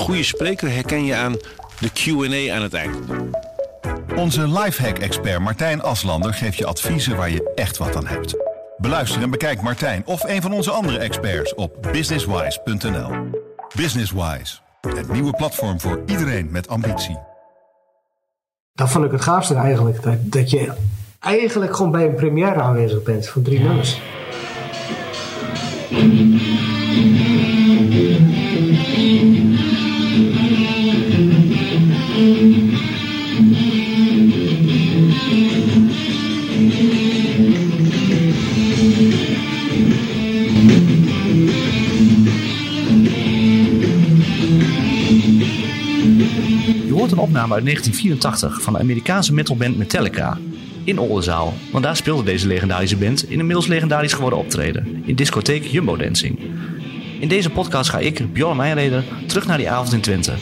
goede spreker herken je aan de Q&A aan het eind. Onze lifehack-expert Martijn Aslander geeft je adviezen waar je echt wat aan hebt. Beluister en bekijk Martijn of een van onze andere experts op businesswise.nl. Businesswise, het nieuwe platform voor iedereen met ambitie. Dat vond ik het gaafste eigenlijk. Dat, dat je eigenlijk gewoon bij een première aanwezig bent van drie nummers. Een opname uit 1984 van de Amerikaanse metalband Metallica. In Oldenzaal, want daar speelde deze legendarische band in inmiddels legendarisch geworden optreden. In discotheek Jumbo Dancing. In deze podcast ga ik, Bjorn Meijreder, terug naar die avond in Twente.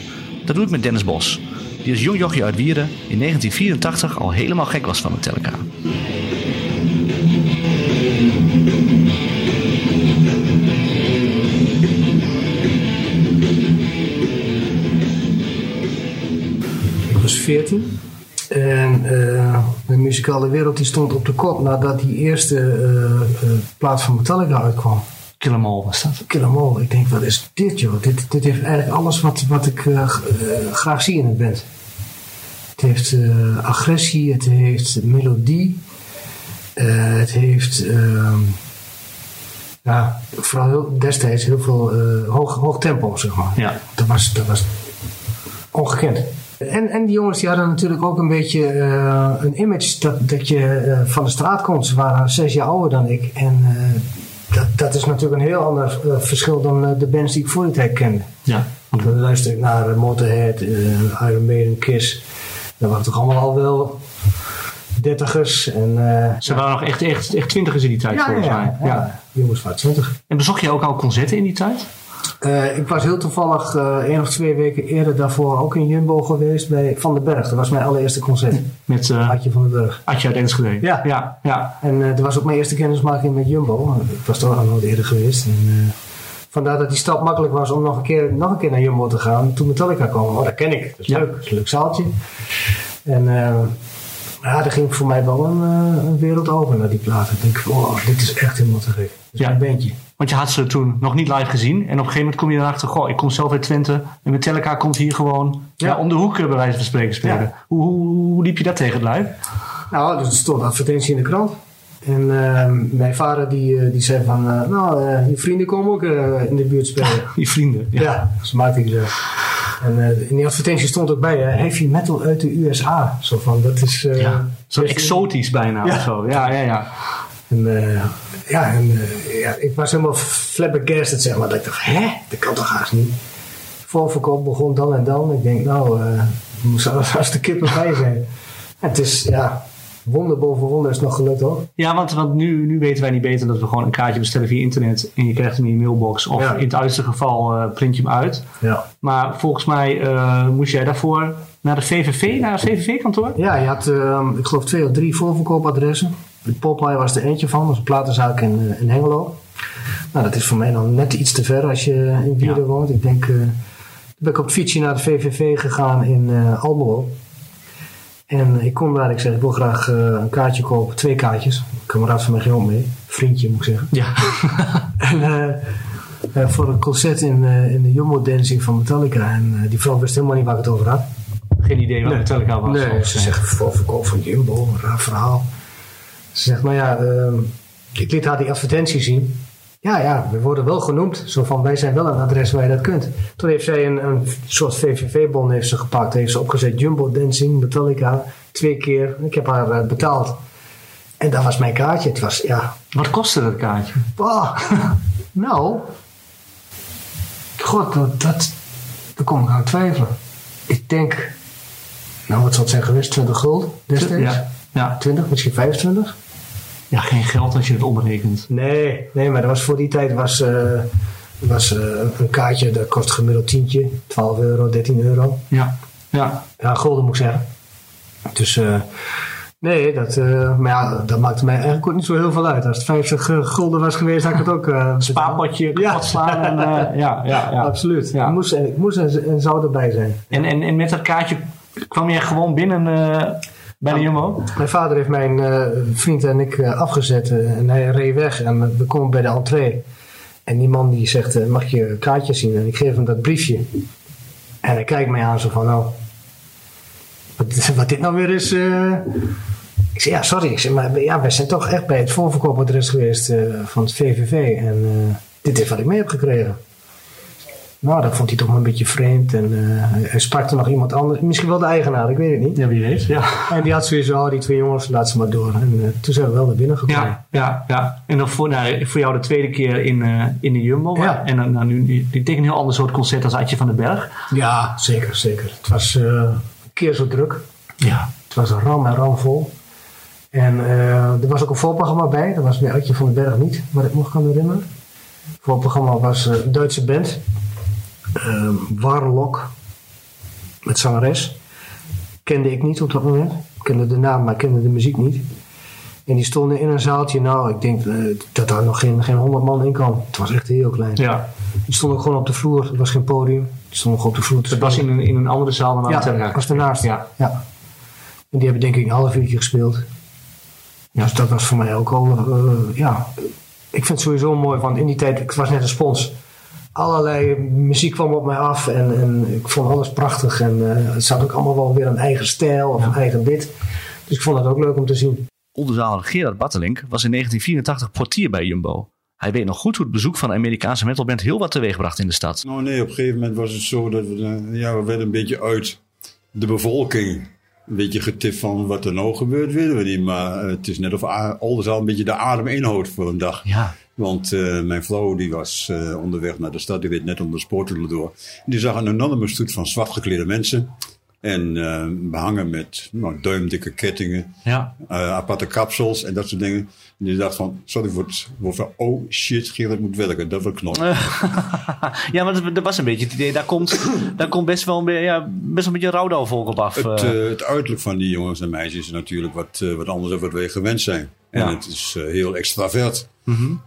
Dat doe ik met Dennis Bos, die als jong jochie uit Wieren in 1984 al helemaal gek was van Metallica. 14. En eh, de muzikale wereld die stond op de kop nadat die eerste eh, eh, plaat van Metallica uitkwam. Kill 'em all was dat. Kill 'em all. Ik denk, wat is dit joh? Dit, dit heeft eigenlijk alles wat, wat ik graag zie in een band. Het heeft agressie, het heeft melodie, het heeft ehm, ja, vooral heel, destijds heel veel hoog, hoog tempo, zeg maar. Ja. Dat was, dat was ongekend. En, en die jongens die hadden natuurlijk ook een beetje eh, een image dat, dat je eh, van de straat komt. Ze waren zes jaar ouder dan ik. En eh, dat, dat is natuurlijk een heel ander verschil dan de bands die ik voor die tijd kende. Ja. Want dan luister ik naar Motorhead, Iron Maiden, Kiss. Dat waren toch allemaal al wel dertigers. En, Ze waren nog echt, echt, echt twintigers in die tijd ja, volgens ja, mij. ja, ja. jongens van 20. En bezocht je ook al concerten in die tijd? Eh, ik was heel toevallig eh één of twee weken eerder daarvoor ook in Jumbo geweest bij Van den Berg. Dat was mijn allereerste concert. Met eh Adje van den Berg. Atje uit Enschede. Ja. ja, ja. En dat was ook mijn eerste kennismaking met Jumbo. Ik was toch al nooit eerder geweest. En, vandaar dat die stap makkelijk was om nog een, keer, nog een keer naar Jumbo te gaan. Toen Metallica kwam. Oh, dat ken ik. Dat is Ja. leuk. Dat is een leuk zaaltje. En ja, er ging voor mij wel een, een wereld open naar die platen. Ik denk, oh, dit is echt helemaal te gek. Dit is Ja. mijn bandje. Want je had ze toen nog niet live gezien. En op een gegeven moment kom je erachter, goh, ik kom zelf uit Twente. En Metallica komt hier gewoon ja. Ja. om de hoek, eh, bij wijze van spreken, spelen. Ja. Hoe, hoe, hoe liep je dat tegen het lijf? Nou, dus er stond advertentie in de krant. En eh, mijn vader die, eh, die zei van, eh, nou, je vrienden komen ook in de buurt spelen. Je vrienden. Ja. Ja, zo maakte ik. En in die advertentie stond ook bij, heavy metal uit de USA. Zo van, dat is... Ja. Zo exotisch bijna of zo. Ja, ja, ja. En, eh, ja, en eh, ja, ik was helemaal flabbergasted, zeg maar. Dat ik dacht, hè, dat kan toch haast niet. Voorverkoop begon dan en dan. Ik denk, nou, er moest er als de kippen bij zijn. En het is, ja, wonder boven wonder is nog gelukt hoor. Ja, want, want nu, nu weten wij niet beter dat we gewoon een kaartje bestellen via internet. En je krijgt hem in je mailbox. Of Ja. in het uiterste geval print je hem uit. Ja. Maar volgens mij moest jij daarvoor naar de VVV, naar het VVV-kantoor? Ja, je had, ehm, ik geloof, twee of drie voorverkoopadressen. De Popeye was er eentje van, dat is een platenzaak in, eh, in Hengelo. Nou, dat is voor mij dan net iets te ver als je in Wierden Ja. woont. Ik denk, eh, toen ben ik op het fietsje naar de VVV gegaan in eh, Almelo. En ik kom daar, ik zeg, ik wil graag eh, een kaartje kopen, twee kaartjes. Een kameraad van mij ging ook mee, vriendje moet ik zeggen. Ja. En, eh, eh, voor een concert in, eh, in de Jumbo Dancing van Metallica. En eh, die vrouw wist helemaal niet waar ik het over had. Geen idee wat Nee. Metallica was. Nee, ze zegt voorverkoop van Jumbo, een raar verhaal. Ze zegt, nou ja, ehm, ik liet haar die advertentie zien. Ja, ja, we worden wel genoemd. Zo van, wij zijn wel een adres waar je dat kunt. Toen heeft zij een, een soort VVV-bon heeft ze gepakt. Heeft ze opgezet, Jumbo Dancing, Metallica, twee keer. Ik heb haar eh, betaald. En dat was mijn kaartje. Het was, ja, Wat kostte dat kaartje? bah, nou, god, dat, dat, daar kom ik aan twijfelen. Ik denk, nou wat zal het zijn geweest, 20 gulden destijds? Ja. Ja. 20, misschien 25? Ja, geen geld als je het omrekent. Nee, nee, maar dat was voor die tijd was, eh, was eh, een kaartje, dat kost gemiddeld tientje, 12 euro, 13 euro. Ja. Ja. Ja, gulden moet ik zeggen. Dus, eh, Nee, dat, maar ja, dat maakte mij eigenlijk ook niet zo heel veel uit. Als het 50 eh, gulden was geweest, had ik het ook... eh Spaarpotje Ja. kapot slaan. En, ja, ja, ja. Absoluut. Ja. Ik moest, ik moest en, en zou erbij zijn. En, en, en met dat kaartje kwam je gewoon binnen bij de Jumbo? Mijn vader heeft mijn eh, vriend en ik eh, afgezet eh, en hij reed weg en we komen bij de entree. En die man die zegt, mag je kaartje zien? En ik geef hem dat briefje. En hij kijkt mij aan zo van, nou, wat, wat dit nou weer is. Ik zeg, ja, sorry. Ik maar ja, wij zijn toch echt bij het voorverkoopadres geweest van het VVV. En dit is wat ik mee heb gekregen. Nou, dat vond hij toch maar een beetje vreemd. En eh, hij- sprak er nog iemand anders. Misschien wel de eigenaar, ik weet het niet. Ja, wie weet. Ja. En die had sowieso, oh, die twee jongens, laat ze maar door. En eh, toen zijn we wel naar binnen gekomen. Ja, ja, ja. En dan voor, nou, voor jou de tweede keer in, eh, in de Jumbo. Ja. En dan nou, nu, denk een heel ander soort concert als Adje van den Berg. Ja, zeker, zeker. Het was een keer zo druk. Ja. Het was ram en ram vol. En er was ook een voorprogramma bij. Dat was bij Adje van den Berg niet, wat ik nog kan herinneren. Het voorprogramma was een Duitse band. Uh, Warlock. Met zangeres. Kende ik niet op dat moment. Ik kende de naam, maar ik kende de muziek niet. En die stonden in een zaaltje. Nou, ik denk eh, dat daar nog geen, geen honderd man in kan. Het was echt heel klein. ja. Die stonden gewoon op de vloer. Er was geen podium. Die stonden gewoon op de vloer. Het was in een, in een andere zaal dan aan Ja, het was ernaast. Ja. ja. En die hebben denk ik een half uurtje gespeeld. Ja, dus dat was voor mij ook al, eh, ja. Ik vind het sowieso mooi, want in die tijd, het was net een spons. Allerlei muziek kwam op mij af en, en ik vond alles prachtig. En eh, het zat ook allemaal wel weer een eigen stijl of een eigen dit. Dus ik vond het ook leuk om te zien. Onderzaal Gerard Battelink was in 1984 portier bij Jumbo. Hij weet nog goed hoe het bezoek van de Amerikaanse metalband heel wat teweegbracht in de stad. Nou nee, op een gegeven moment was het zo dat we, eh, ja, we werden een beetje uit de bevolking. Een beetje getipt van wat er nou gebeurt, weten we niet. Maar eh, het is net of Oldenzaal een beetje de adem inhoudt voor een dag. Ja. Want eh, mijn vrouw die was eh, onderweg naar de stad, die reed net onder de spoortunnel door. Die zag een enorme stoet van zwart geklede mensen. En eh, behangen met nou, duimdikke kettingen, Ja. aparte kapsels en dat soort dingen. En die dacht van, sorry voor het woord van, oh shit, Gerard moet werken, dat wordt knop. ja, maar dat, was een beetje het idee. Daar komt, daar komt best, wel een, ja, best wel een beetje op af. Het, het uiterlijk van die jongens en meisjes is natuurlijk wat, wat anders dan wat wij gewend zijn. En Ja. Mhm. het is eh, heel extravert.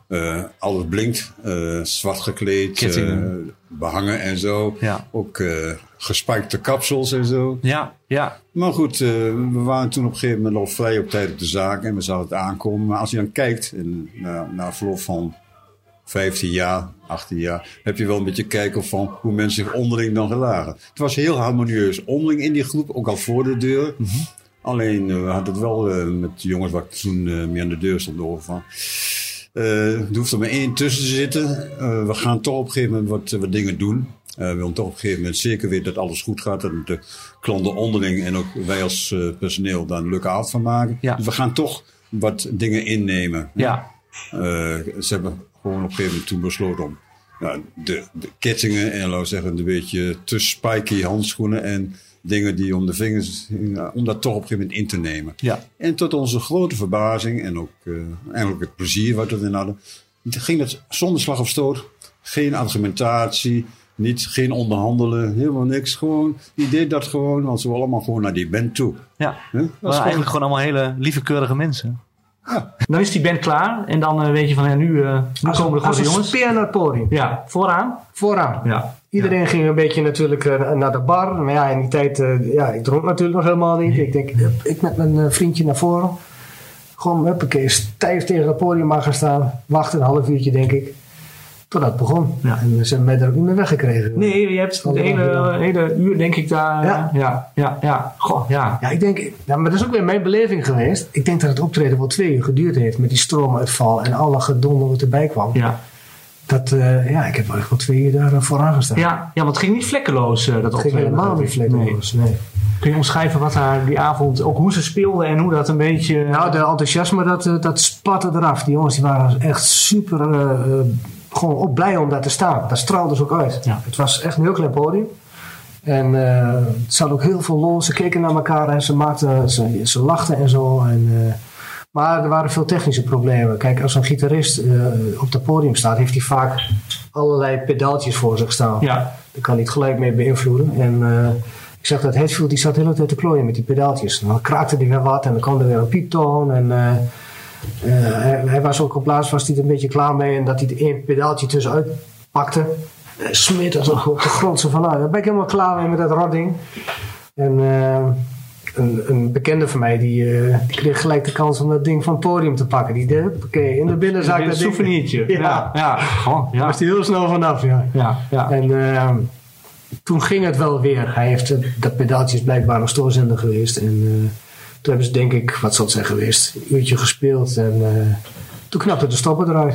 Eh, alles blinkt, eh, zwart gekleed, eh, behangen en zo. Ja. Ook gespijkte kapsels en zo. ja, ja. Maar goed, we waren toen op een gegeven moment al vrij op tijd op de zaak en we zagen het aankomen. Maar als je dan kijkt, en na, na verloop van 15 jaar, 18 jaar, heb je wel een beetje kijken van hoe mensen zich onderling dan gelagen. Het was heel harmonieus onderling in die groep, ook al voor de deur. Alleen eh, we hadden het wel eh, met de jongens waar ik toen eh, mee aan de deur stond over van. er hoeft er maar één tussen te zitten. We gaan toch op een gegeven moment wat, wat dingen doen. We willen toch op een gegeven moment zeker weten dat alles goed gaat. Dat de klanten onderling en ook wij als personeel daar een leuke avond van maken. Ja. Dus we gaan toch wat dingen innemen. ja. Ze hebben gewoon op een gegeven moment toen besloten om nou, de, de kettingen en laten we zeggen een beetje te spiky handschoenen en dingen die om de vingers, hingen, om dat toch op een gegeven moment in te nemen. Ja. En tot onze grote verbazing en ook eh, eigenlijk het plezier wat we erin hadden, ging het zonder slag of stoot. Geen argumentatie, niet, geen onderhandelen, helemaal niks. Gewoon, die deed dat gewoon, want ze wilden allemaal gewoon naar die band toe. ja. We Dat is waren eigenlijk gewoon allemaal hele lieve, keurige mensen. Ja. Dan is die band klaar en dan eh, weet je van ja, nu, eh, nu Als, komen de als grote een jongens. speer naar het podium. Ja, vooraan. Vooraan. Ja. Iedereen ging een beetje natuurlijk eh, naar de bar. Maar ja, in die tijd, eh, ja, ik dronk natuurlijk nog helemaal niet. Ik denk, ik met mijn eh, vriendje naar voren. Gewoon, huppakee, stijf tegen het podium maar gaan staan. Wachten een half uurtje, denk ik. Totdat het begon. Ja. En ze hebben mij daar ook niet meer weggekregen. Nee, je hebt de hele, hele uur denk ik daar. Ja. Ja, ja, ja. ja. Goh, ja. Ja, ik denk, ja, maar dat is ook weer mijn beleving geweest. Ik denk dat het optreden wel twee uur geduurd heeft met die stroomuitval en alle gedonder wat erbij kwam. Ja. Dat, eh, ja, ik heb wel echt wel twee uur daar eh, vooraan gestaan. Ja, ja, want het ging niet vlekkeloos, eh, dat Het ging helemaal niet vlekkeloos. Nee. Kun je omschrijven wat daar die avond, ook hoe ze speelden en hoe dat een beetje... Nou, de enthousiasme, dat, dat spatte eraf. Die jongens die waren echt super gewoon op blij om daar te staan. Dat straalde ze ook uit. Ja. Het was echt een heel klein podium. En eh het zat ook heel veel lol. Ze keken naar elkaar en ze, maakten, ze, ze lachten en zo. En, maar er waren veel technische problemen. Kijk, als een gitarist eh, op het podium staat, heeft hij vaak allerlei pedaaltjes voor zich staan. ja, Daar kan hij het gelijk mee beïnvloeden. En eh, Ik zag dat Hetfield die zat de hele tijd te klooien met die pedaaltjes. Dan kraakte hij weer wat en dan kwam er weer een pieptoon. En eh, hij, hij was ook op plaats was hij er een beetje klaar mee. En dat hij er één pedaaltje tussenuit pakte. Smeert dat op de grond. Zo van, nou, daar ben ik helemaal klaar mee met dat rodding. En een, een bekende van mij, die, eh, die kreeg gelijk de kans om dat ding van het podium te pakken. Die deed, oké, in de binnenzak Een souvenirtje. Ja. Ja, ja. Daar was hij heel snel vanaf, ja. Ja, ja. En ehm, toen ging het wel weer. Hij heeft, eh, dat pedaaltje is blijkbaar nog stoorzender geweest. En eh, toen hebben ze denk ik, wat zal het zijn geweest, een uurtje gespeeld. En toen knapte de stoppen eruit.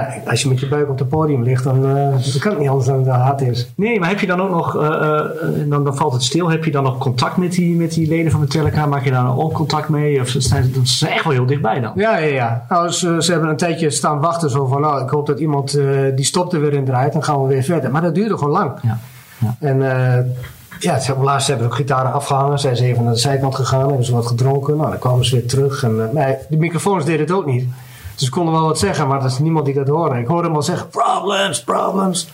Ja, als je met je buik op het podium ligt, dan, eh, dan kan het niet anders dan dat het hard is. Nee, maar heb je dan ook nog, eh, eh, dan, dan valt het stil, heb je dan nog contact met die, met die leden van Metallica? Maak je daar ook contact mee? Of zijn ze, zijn echt wel heel dichtbij dan? Ja, ja, ja. Nou, ze, ze hebben een tijdje staan wachten. Zo van, nou, ik hoop dat iemand die stopt er weer in draait. Dan gaan we weer verder. Maar dat duurde gewoon lang. Ja. Ja. En ja, hebben, laatst hebben ze ook gitaren afgehangen. Zijn ze even naar de zijkant gegaan. Hebben ze wat gedronken. Nou, dan kwamen ze weer terug. En, de microfoons deden het ook niet. Dus ze konden wel wat zeggen. Maar er is niemand die dat hoorde. Ik hoorde hem wel zeggen, problems, problems.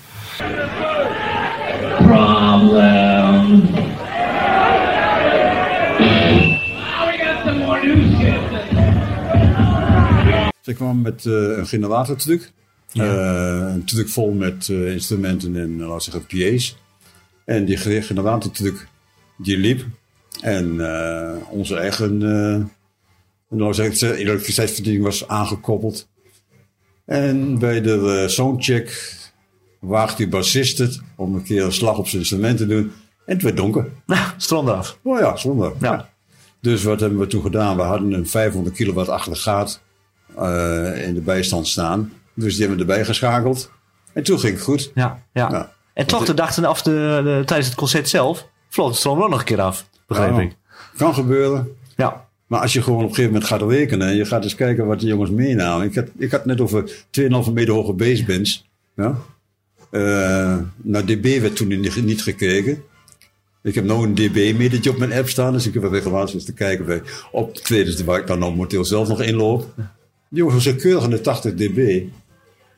Ze kwam met eh, een generatordruk. Eh, een truck vol met eh, instrumenten en uh, laten we zeggen PA's. En die ge- generatordruk die liep. En onze eigen uh, nou zeg ik, het, elektriciteitsverdiening was aangekoppeld. En bij de uh, soundcheck waagt die bassist het om een keer een slag op zijn instrument te doen. En het werd donker. Ja, strand af. Oh ja, zonde. Ja. Dus wat hebben we toen gedaan? We hadden een 500 kilowatt aggregaat uh, in de bijstand staan. Dus die hebben we erbij geschakeld. En toen ging het goed. Ja, ja. Ja. En toch de dag af de, de, tijdens het concert zelf vloog de stroom wel nog een keer af, begreep Ja. ik. Kan gebeuren. Ja, Maar als je gewoon op een gegeven moment gaat rekenen en je gaat eens kijken wat de jongens meenamen. Ik had, ik had net over 2,5 meter hoge basebands. Ja? Eh, naar dB werd toen niet, niet gekeken. Ik heb nou een dB-metertje op mijn app staan, dus ik heb er regelmatig eens te kijken bij optredens waar ik dan nou momenteel zelf nog inloop. Die jongens zijn keurig aan de 80 dB.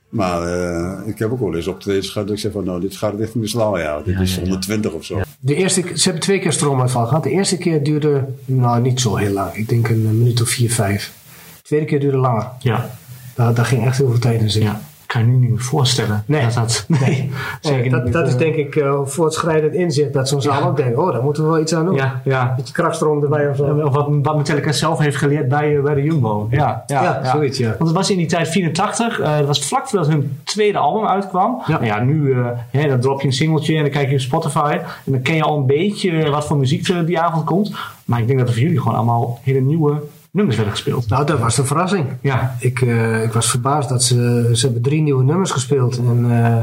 Maar eh, ik heb ook wel eens optredens gehad dat ik zeg van nou, dit gaat richting de slaal, ja. Dit Ja, is ja, ja. 120 of zo. De eerste, ze hebben twee keer stroomuitval gehad. De eerste keer duurde, nou niet zo heel lang. Ik denk een minuut of vier, vijf. De tweede keer duurde langer. ja, Daar, daar ging echt heel veel tijd in zitten. ja. Kan je nu niet meer voorstellen. Nee. Dat dat, nee, dat, dat is voor- denk ik uh, voortschrijdend inzicht. Dat zo'n zaal ook denkt, oh, daar moeten we wel iets aan doen. Ja, ja. Beetje krachtstroom erbij of zo. Of wat, wat Metallica zelf heeft geleerd bij, eh, bij de Jumbo. Ja, ja, Ja, zoiets, ja. Want het was in die tijd 84. eh, dat was vlak voordat hun tweede album uitkwam. Ja. Nou ja, nu eh, hè, dan drop je een singeltje en dan kijk je op Spotify. En dan ken je al een beetje wat voor muziek er die avond komt. Maar ik denk dat er voor jullie gewoon allemaal hele nieuwe nummers werden gespeeld. Nou, dat was de verrassing. Ja, Ik, eh, ik was verbaasd dat ze, ze hebben drie nieuwe nummers gespeeld. En eh,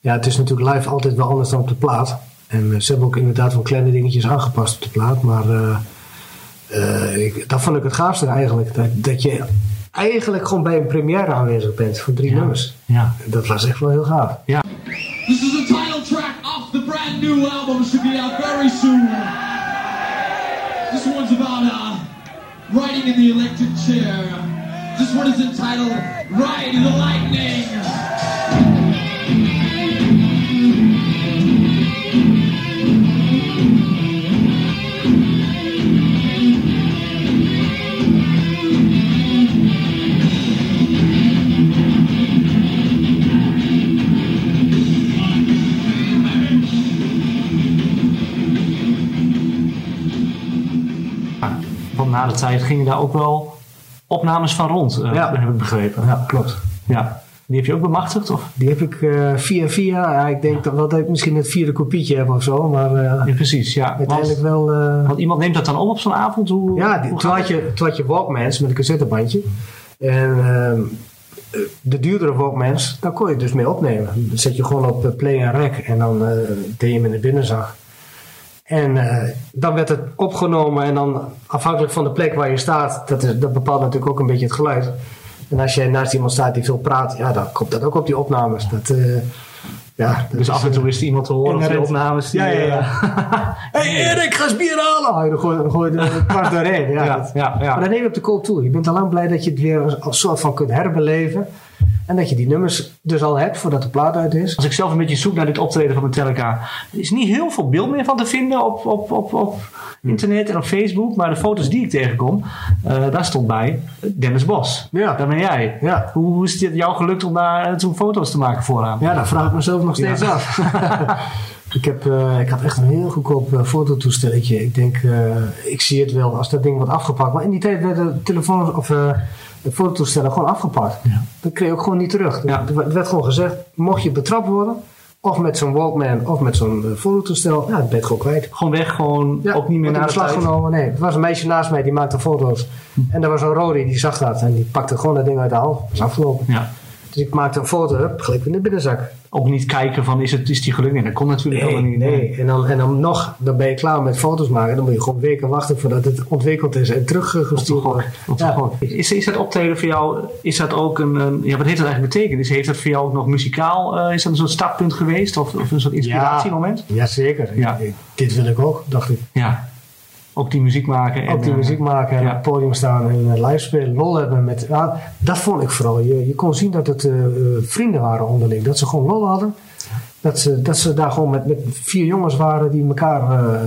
ja, het is natuurlijk live altijd wel anders dan op de plaat. En eh, ze hebben ook inderdaad wel kleine dingetjes aangepast op de plaat. Maar eh, eh, ik, dat vond ik het gaafste eigenlijk. Dat, dat je eigenlijk gewoon bij een première aanwezig bent voor drie nummers. ja. Dat was echt wel heel gaaf. This is the title track off the brand new album. Should be out very soon. Riding in the electric chair. This one is entitled Ride the Lightning. Na de tijd gingen daar ook wel opnames van rond, Ja. heb ik begrepen. Ja, klopt. Ja. Die heb je ook bemachtigd? Of? Die heb ik eh, via via. Ja, ik denk dat, dat ik misschien het vierde kopietje heb of zo. Maar eh, Ja, precies. Ja. uiteindelijk Want, wel... want iemand neemt dat dan op op zo'n avond? Hoe, Ja, die, hoe toen, had je, toen had je Walkmans met een cassettebandje. En ehm, eh, de duurdere Walkmans, daar kon je dus mee opnemen. Dan zet je gewoon op play en rec en dan deed je hem in de binnenzak. En eh, dan werd het opgenomen en dan afhankelijk van de plek waar je staat, dat, is, dat bepaalt natuurlijk ook een beetje het geluid. En als jij naast iemand staat die veel praat, ja, dan komt dat ook op die opnames. Dat, eh, ja, dat Dus is, af en toe is er iemand te horen op de Inherent. opnames. die, Ja, ja, ja. eh, hey Erik, ga eens bier halen! Oh, dan gooi dan gooi je dwars doorheen. Ja, Ja, dat- ja, ja. Maar dan neem je op de cold toe. Je bent al lang blij dat je het weer als soort van kunt herbeleven. En dat je die nummers dus al hebt voordat de plaat uit is. Als ik zelf een beetje zoek naar dit optreden van Metallica, er is niet heel veel beeld meer van te vinden op, op, op, op internet en op Facebook. Maar de foto's die ik tegenkom, eh, daar stond bij Dennis Bos. Ja. Daar ben jij. Ja. Hoe, hoe is het jou gelukt om daar eh, toen foto's te maken vooraan? Ja, dat vraag ik mezelf nog steeds Ja. af. ik, heb, eh, ik had echt een heel goedkoop eh, fototoestelletje. Ik denk, ik zie het wel als dat ding wordt afgepakt. Maar in die tijd werden telefoons of de fototoestellen gewoon afgepakt. Ja. Dat kreeg je ook gewoon niet terug. Ja. Er werd gewoon gezegd, mocht je betrapt worden, of met zo'n Walkman of met zo'n eh, fototoestel, ja, dan ben je het gewoon kwijt. Gewoon weg, gewoon Ja, ook niet meer naar tijd. genomen. Nee, er was een meisje naast mij die maakte foto's. En er was een Rodi die zag dat en die pakte gewoon dat ding uit de hand. Dat is afgelopen. Ja. Dus ik maakte een foto, hup, gelijk in de binnenzak. Ook niet kijken van is, het, is die gelukt? Nee, dat kon natuurlijk Nee, helemaal niet. nee. En, dan, en dan nog, dan ben je klaar met foto's maken. Dan moet je gewoon weken wachten voordat het ontwikkeld is en teruggestuurd wordt. Ja. Is, is dat optreden voor jou, is dat ook een, een- ja, wat heeft dat eigenlijk betekend? Is, heeft dat voor jou ook nog muzikaal, eh, is dat een soort startpunt geweest? Of, of een soort inspiratiemoment? Jazeker. Ja. Ik- dit wil ik ook, dacht ik. Ja. Ook die muziek maken. En, Ook die eh, muziek maken en ja. op het podium staan en eh, live spelen, lol hebben. Met, dat vond ik vooral. Je, je kon zien dat het eh, vrienden waren onderling. Dat ze gewoon lol hadden. Dat ze, dat ze daar gewoon met, met vier jongens waren die elkaar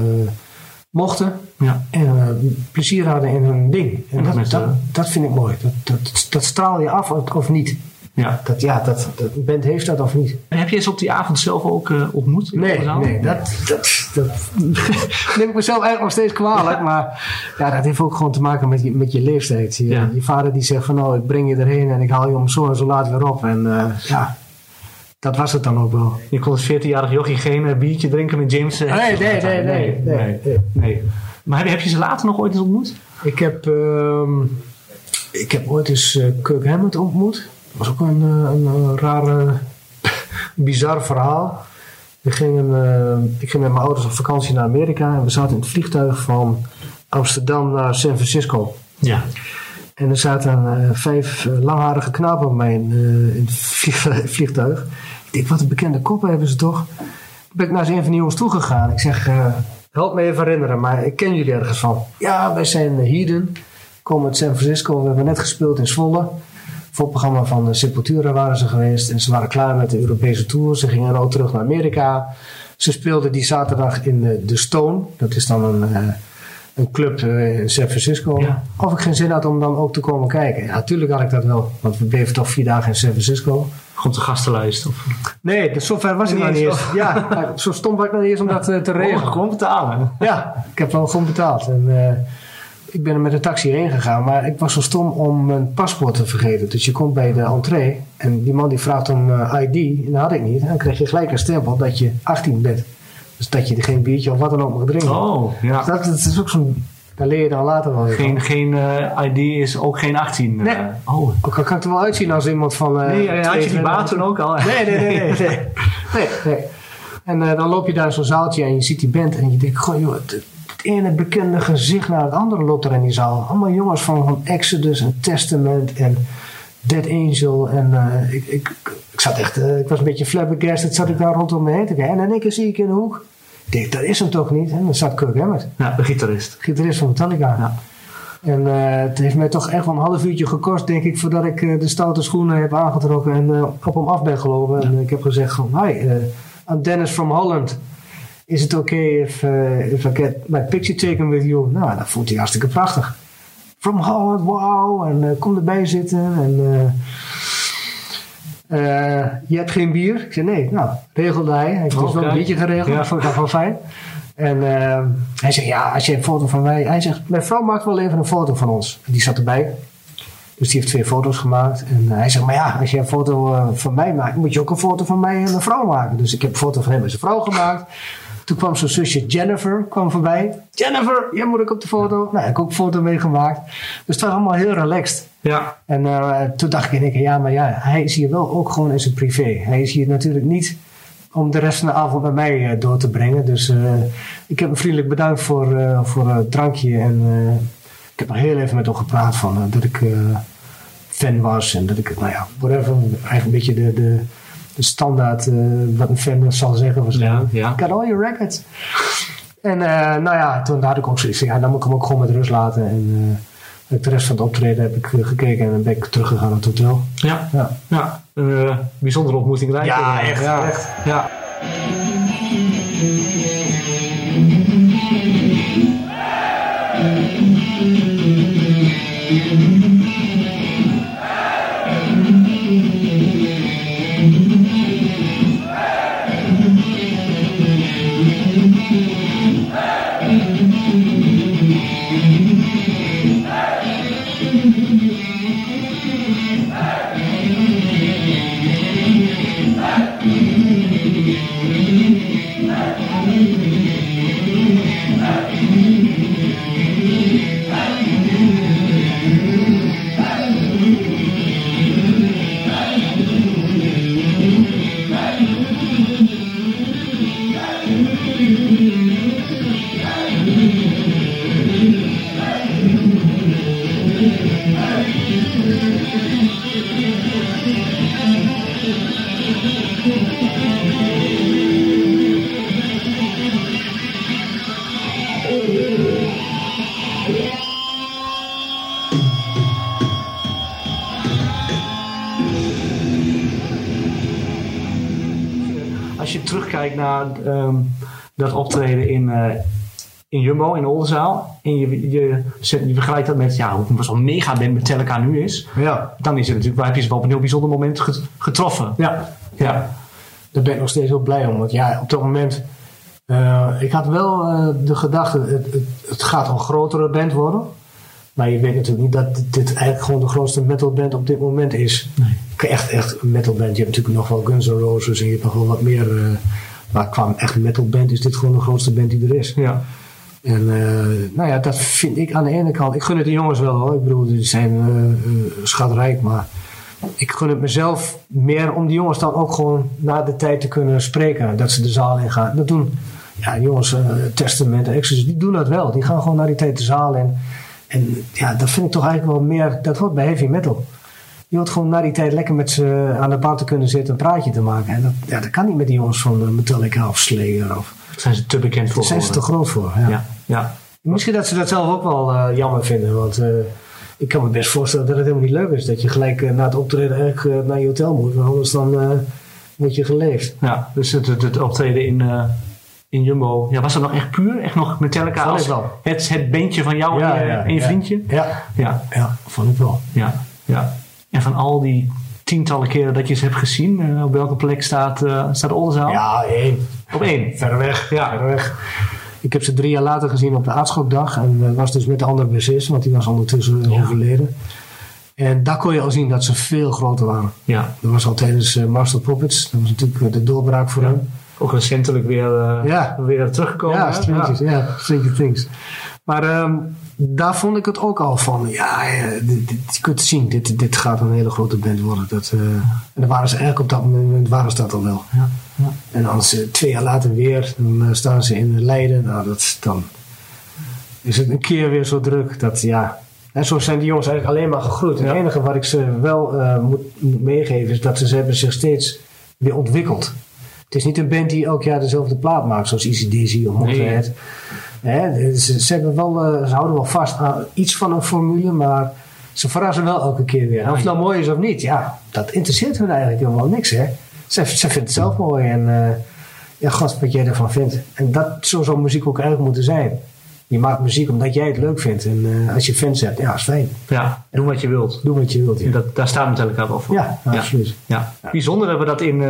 mochten. Ja. En plezier hadden in hun ding. En dat, dat, dat vind ik mooi. Dat, dat, dat straal je af of niet. Ja. Dat, ja, dat, dat, band heeft dat of niet. En heb je ze op die avond zelf ook eh, ontmoet? Nee, nee dat, dat, dat neem ik mezelf eigenlijk nog steeds kwalijk. Maar ja, dat heeft ook gewoon te maken met je, met je leeftijd. Je, Ja. je vader die zegt van nou, ik breng je erheen en ik haal je om zo en zo laat weer op. En eh, ja, dat was het dan ook wel. Je kon als 14-jarig jochie geen eh, biertje drinken met James. Nee, nee, nee, nee, nee, nee, nee. nee. Maar heb, je ze later nog ooit eens ontmoet? Ik heb, ehm, ik heb ooit eens Kirk Hammett ontmoet. Was ook een, eh, een, een rare, bizar verhaal. We gingen, eh, ik ging met mijn ouders op vakantie naar Amerika en we zaten in het vliegtuig van Amsterdam naar San Francisco. Ja. En er zaten eh, vijf langharige knapen bij mij in, in het vlieg- vliegtuig. Ik denk, wat een bekende koppen hebben ze toch? Toen ben ik naar een van die jongens toegegaan. Ik zeg, help me even herinneren, maar ik ken jullie ergens van. Ja, wij zijn uh, Heiden, komen uit San Francisco. We hebben net gespeeld in Zwolle. Voor het programma van de Sepultura waren ze geweest. En ze waren klaar met de Europese tour. Ze gingen ook terug naar Amerika. Ze speelden die zaterdag in de, de Stone. Dat is dan een, eh, een club eh, in San Francisco. Ja. Of ik geen zin had om dan ook te komen kijken. Ja, natuurlijk had ik dat wel. Want we bleven toch vier dagen in San Francisco. Komt de gastenlijst? Of... Nee, dus zover was ik nog niet eens. Ja, zo stom was ik nog niet eens om dat eh, te regelen. Oh, gewoon betalen. Ja, ik heb wel gewoon betaald. En, eh, ik ben er met een taxi heen gegaan, maar ik was zo stom om mijn paspoort te vergeten. Dus je komt bij de entree en die man die vraagt om eh, ID, en dat had ik niet. En dan krijg je gelijk een stempel dat je 18 bent. Dus dat je geen biertje of wat dan ook mag drinken. Oh, ja. Dus dat, dat is ook zo'n, daar leer je dan later wel weer. Geen, geen eh, ID is ook geen 18. eh. Nee. Oh. Ook al kan ik er wel uitzien als iemand van... Nee, had je die 22. baat toen ook al? Nee, nee, nee, nee. nee. nee, nee. En dan loop je daar zo'n zaaltje en je ziet die band en je denkt, goh joh, het, het ene bekende gezicht naar het andere loopt er in die zaal. Allemaal jongens van, van Exodus en Testament en Dead Angel. En eh, ik, ik, ik zat echt, eh, ik was een beetje flabbergasted, zat ik daar rondom me heen te kijken. En in één keer zie ik in de hoek, ik denk, dat is hem toch niet? En dan zat Kirk Hammett, Ja, de gitarist. gitarist van Metallica. Ja. En eh, het heeft mij toch echt wel een half uurtje gekost, denk ik, voordat ik de stoute schoenen heb aangetrokken en op hem af ben gelopen. En ik heb gezegd van, hi, I'm Dennis from Holland. Is it okay if, eh, if I get my picture taken with you? Nou, dat vond hij hartstikke prachtig. From Holland, wow. En eh, kom erbij zitten. En eh, je hebt geen bier? Ik zei, nee. Nou, regelde hij. Hij heeft dus Oh, wel een biertje geregeld. Ja. Dat vond ik wel fijn. En hij zegt, ja, als je een foto van mij... Hij zegt, mijn vrouw maakt wel even een foto van ons. Die zat erbij. Dus die heeft twee foto's gemaakt. En hij zegt, maar ja, als je een foto van mij maakt... moet je ook een foto van mij en mijn vrouw maken. Dus ik heb een foto van hem en zijn vrouw gemaakt. Toen kwam zijn zusje Jennifer kwam voorbij. Jennifer, jij moet ik op de foto. Nou, heb ik ook een foto meegemaakt. Dus het was allemaal heel relaxed. Ja. En eh, toen dacht ik in één keer, ja, maar ja, hij is hier wel ook gewoon in zijn privé. Hij is hier natuurlijk niet om de rest van de avond met mij eh, door te brengen. Dus eh, ik heb hem vriendelijk bedankt voor, voor het drankje. En ik heb nog heel even met hem gepraat van dat ik fan was. En dat ik, nou ja, whatever. Eigenlijk een beetje de, de, de standaard eh, wat een fan zal zeggen waarschijnlijk. Ja, ja. Ik had all your records. En eh, nou ja, toen had ik ook zoiets ja, dan moet ik hem ook gewoon met rust laten. En eh, de rest van het optreden heb ik eh, gekeken en dan ben ik teruggegaan naar het hotel. Ja. Ja, ja. Een eh, bijzondere ontmoeting. Ja, eh, echt, Ja. echt. ja. Ehm, dat optreden in, eh, in Jumbo, in Oldenzaal. En je, je, zet- je vergelijkt dat met ja, hoe zo'n megaband Metallica nu is. ja, Dan is het natuurlijk, waar heb je ze wel op een heel bijzonder moment get- getroffen. ja. Ja. Daar ben ik nog steeds heel blij om. Want ja, op dat moment... eh, ik had wel eh, de gedachte, het, het, het gaat een grotere band worden. Maar je weet natuurlijk niet dat dit eigenlijk gewoon de grootste metalband op dit moment is. Nee. Echt, echt een metalband. Je hebt natuurlijk nog wel Guns N' Roses en je hebt nog wel wat meer. Maar qua echt metalband is dit gewoon de grootste band die er is. Ja. En eh, nou ja, dat vind ik aan de ene kant. Ik gun het de jongens wel hoor. Ik bedoel, die zijn eh, schatrijk. Maar ik gun het mezelf meer om die jongens dan ook gewoon na de tijd te kunnen spreken. Dat ze de zaal in gaan. Dat doen ja, jongens, Testament, Exodus, die doen dat wel. Die gaan gewoon na die tijd de zaal in. En ja, dat vind ik toch eigenlijk wel meer. Dat hoort bij heavy metal. Je hoort gewoon na die tijd lekker met ze aan de bar te kunnen zitten, een praatje te maken. En dat, ja, dat kan niet met die jongens van eh, Metallica of Slayer. Of, zijn ze te bekend voor. daar zijn ze te groot voor. Ja. Ja. Ja. Misschien dat ze dat zelf ook wel eh, jammer vinden. Want eh, ik kan me best voorstellen dat het helemaal niet leuk is. Dat je gelijk eh, na het optreden eigenlijk eh, naar je hotel moet. Want anders dan eh word je geleefd. ja. Dus het, het, het optreden in, eh, in Jumbo. Ja, was dat nog echt puur? Echt nog Metallica als het, het beentje van jou en, je, en je ja. vriendje? Ja, Ja. ja, vond ik wel. Ja, ja. En van al die tientallen keren dat je ze hebt gezien, eh, op welke plek staat, eh staat Oldenzaal? Ja, één. Op één. Verder weg. Ja. Verder weg. Ik heb ze drie jaar later gezien op de aardschokdag. En dat was dus met de andere bassist, want die was ondertussen Ja. overleden. En daar kon je al zien dat ze veel groter waren. Ja, Dat was al tijdens Master Puppets. Dat was natuurlijk de doorbraak voor hem. ook recentelijk weer, Ja. weer teruggekomen. Ja? Stranger, ja. Stranger Things. Maar ehm, daar vond ik het ook al van. Ja, eh, dit, dit- je kunt zien, dit, dit gaat een hele grote band worden. Dat, eh, en dan waren ze eigenlijk op dat moment waren ze dat al wel. Ja, ja. En als ze twee jaar later weer, dan eh, staan ze in Leiden. Nou, dat, dan is het een keer weer zo druk. Dat ja. En zo zijn die jongens eigenlijk alleen maar gegroeid. En. Het enige wat ik ze wel eh, moet, moet meegeven is dat ze, ze hebben zich steeds weer ontwikkeld. Het is niet een band die elk jaar dezelfde plaat maakt, zoals Easy Dizzy of Motorhead. Hè, ze, ze, hebben wel, eh, ze houden wel vast aan iets van een formule, maar ze verrassen wel elke keer weer. En of het nou mooi is of niet, ja, dat interesseert hun eigenlijk helemaal niks. Hè? Ze, ze vindt het zelf mooi en eh, ja, god, wat jij ervan vindt. En dat, zo zou muziek ook eigenlijk moeten zijn. Je maakt muziek omdat jij het leuk vindt. En eh, als je fans hebt, ja, is fijn. ja, doe wat je wilt. Doe wat je wilt. Ja, dat, daar staat Metallica wel voor. ja, absoluut. Ja. Bijzonder dat we dat in,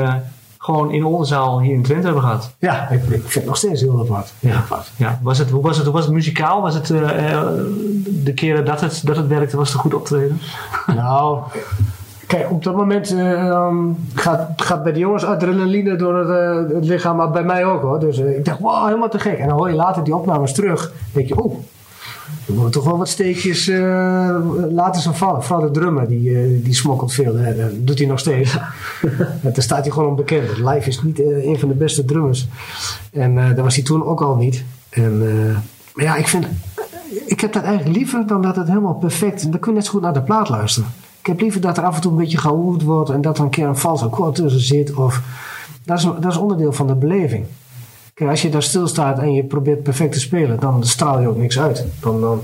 gewoon in Oldenzaal hier in Twente hebben gehad. Ja, ik, ik vind het nog steeds heel apart. Ja. apart. Ja. Was het, hoe, was het, hoe was het muzikaal? Was het eh, eh, de keren dat het, dat het werkte, was het een goed optreden? Nou, Kijk, op dat moment uh, gaat, gaat bij de jongens adrenaline door het, uh, het, lichaam, maar bij mij ook hoor. Dus ik dacht, wow, helemaal te gek. En dan hoor je later die opnames terug. Denk je, oh, er worden toch wel wat steekjes laten ze vallen. Vooral de drummer, die, die smokkelt veel. Hè. Dat doet hij nog steeds. Daar staat hij gewoon onbekend. Live is niet een van de beste drummers. En dat was hij toen ook al niet. En, maar ja, ik vind... Ik heb dat eigenlijk liever dan dat het helemaal perfect... Dan kun je net zo goed naar de plaat luisteren. Ik heb liever dat er af en toe een beetje gehoord wordt en dat er een keer een vals akkoord tussen zit. Of, dat, is, dat is onderdeel van de beleving. Kijk, als je daar stilstaat en je probeert perfect te spelen, dan straal je ook niks uit. Dan, dan,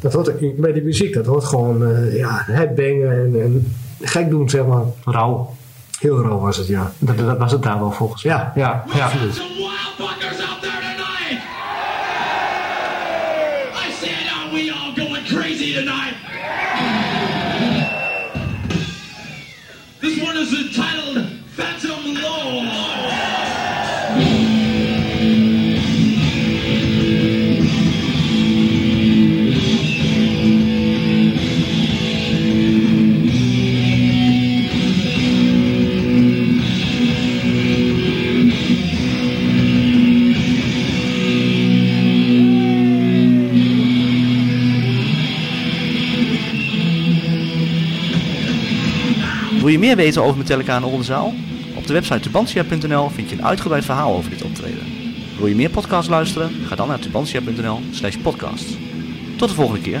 dat hoort bij die muziek, dat hoort gewoon uh, ja, headbangen en, en gek doen, zeg maar. Rauw. Heel rauw was het, ja. Dat, dat was het daar wel volgens mij. Ja, ja, ja. Crazy tonight? This one is entitled Phantom Lord. Je meer weten over Metallica en Oldenzaal? Op de website tubantia.nl vind je een uitgebreid verhaal over dit optreden. Wil je meer podcasts luisteren? Ga dan naar tubantia.nl slash podcast. Tot de volgende keer.